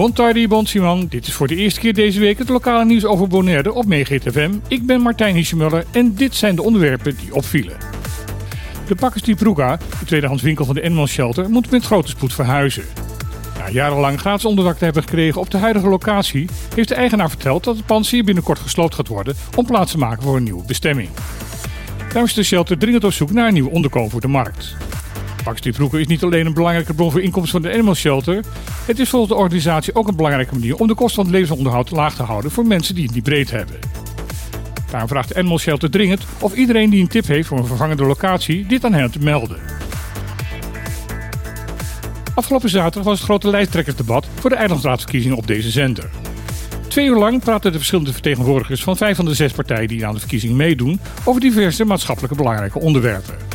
Bon tardi, bon Simon. Dit is voor de eerste keer deze week het lokale nieuws over Bonaire op MeeGTFM. Ik ben Martijn Hischemuller en dit zijn de onderwerpen die opvielen. De Pakkers die Pruga, de tweedehands winkel van de Animal Shelter, moet met grote spoed verhuizen. Na jarenlang gratis onderdak te hebben gekregen op de huidige locatie, heeft de eigenaar verteld dat het pand zeer binnenkort gesloopt gaat worden om plaats te maken voor een nieuwe bestemming. Daarom is de shelter dringend op zoek naar een nieuw onderkomen voor de markt. Pakstief Vroeger is niet alleen een belangrijke bron voor inkomsten van de Animal Shelter. Het is volgens de organisatie ook een belangrijke manier om de kosten van het levensonderhoud laag te houden voor mensen die het niet breed hebben. Daarom vraagt de Animal Shelter dringend of iedereen die een tip heeft voor een vervangende locatie dit aan hen te melden. Afgelopen zaterdag was het grote lijsttrekkersdebat voor de eilandsraadsverkiezingen op deze zender. Twee uur lang praten de verschillende vertegenwoordigers van vijf van de zes partijen die aan de verkiezing meedoen over diverse maatschappelijke belangrijke onderwerpen.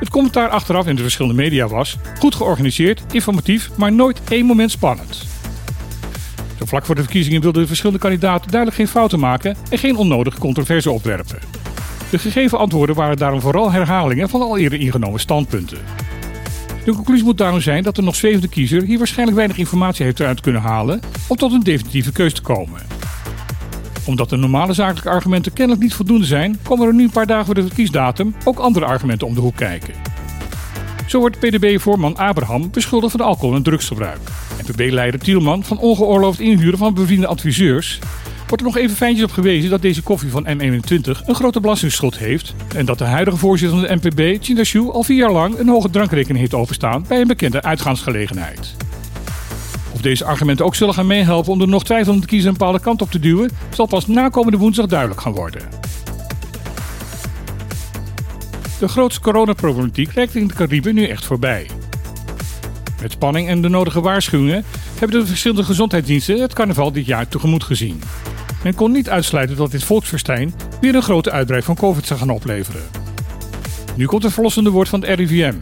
Het commentaar achteraf in de verschillende media was goed georganiseerd, informatief, maar nooit één moment spannend. Zo vlak voor de verkiezingen wilden de verschillende kandidaten duidelijk geen fouten maken en geen onnodige controverse opwerpen. De gegeven antwoorden waren daarom vooral herhalingen van al eerder ingenomen standpunten. De conclusie moet daarom zijn dat de nog zwevende kiezer hier waarschijnlijk weinig informatie heeft eruit kunnen halen om tot een definitieve keus te komen. Omdat de normale zakelijke argumenten kennelijk niet voldoende zijn, komen er nu een paar dagen voor de verkiesdatum ook andere argumenten om de hoek kijken. Zo wordt PDB-voorman Abraham beschuldigd van alcohol- en drugsgebruik. NPB-leider Tielman van ongeoorloofd inhuren van bevriende adviseurs wordt er nog even fijntjes op gewezen dat deze koffie van M21 een grote belastingsschuld heeft en dat de huidige voorzitter van de NPB, Chindashu, al vier jaar lang een hoge drankrekening heeft openstaan bij een bekende uitgaansgelegenheid. Of deze argumenten ook zullen gaan meehelpen om de nog twijfelende kiezer een bepaalde kant op te duwen, zal pas na komende woensdag duidelijk gaan worden. De grootste coronaproblematiek lijkt in de Cariben nu echt voorbij. Met spanning en de nodige waarschuwingen hebben de verschillende gezondheidsdiensten het carnaval dit jaar tegemoet gezien. Men kon niet uitsluiten dat dit volksverstijn weer een grote uitbraak van COVID zou gaan opleveren. Nu komt het verlossende woord van het RIVM.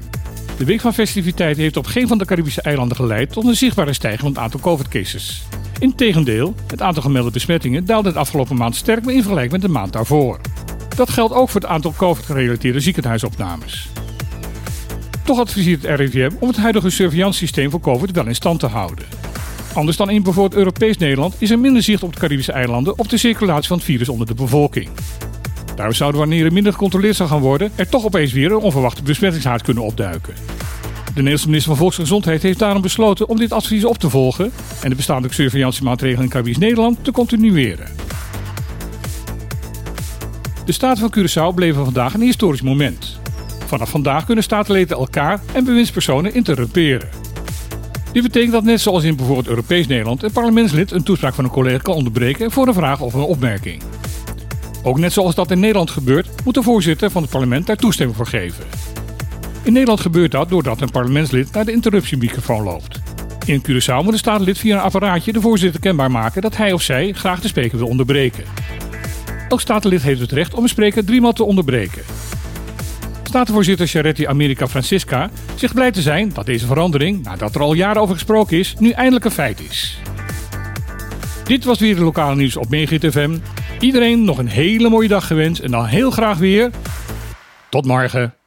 De week van festiviteiten heeft op geen van de Caribische eilanden geleid tot een zichtbare stijging van het aantal COVID-cases. Integendeel, het aantal gemelde besmettingen daalde de afgelopen maand sterk in vergelijking met de maand daarvoor. Dat geldt ook voor het aantal COVID-gerelateerde ziekenhuisopnames. Toch adviseert het RIVM om het huidige surveillance voor COVID wel in stand te houden. Anders dan in bijvoorbeeld Europees Nederland is er minder zicht op de Caribische eilanden op de circulatie van het virus onder de bevolking. Daarom zouden wanneer er minder gecontroleerd zou gaan worden, er toch opeens weer een onverwachte besmettingshaard kunnen opduiken. De Nederlandse minister van Volksgezondheid heeft daarom besloten om dit advies op te volgen en de bestaande surveillantiemaatregelen in Caribisch Nederland te continueren. De Staten van Curaçao bleven vandaag een historisch moment. Vanaf vandaag kunnen statenleden elkaar en bewindspersonen interrumperen. Dit betekent dat net zoals in bijvoorbeeld Europees Nederland een parlementslid een toespraak van een collega kan onderbreken voor een vraag of een opmerking. Ook net zoals dat in Nederland gebeurt, moet de voorzitter van het parlement daar toestemming voor geven. In Nederland gebeurt dat doordat een parlementslid naar de interruptiemicrofoon loopt. In Curaçao moet een statenlid via een apparaatje de voorzitter kenbaar maken dat hij of zij graag de spreker wil onderbreken. Elk statenlid heeft het recht om een spreker driemaal te onderbreken. Statenvoorzitter Charetti America Francisca zegt blij te zijn dat deze verandering, nadat er al jaren over gesproken is, nu eindelijk een feit is. Dit was weer de lokale nieuws op Megit FM. Iedereen nog een hele mooie dag gewenst en dan heel graag weer. Tot morgen.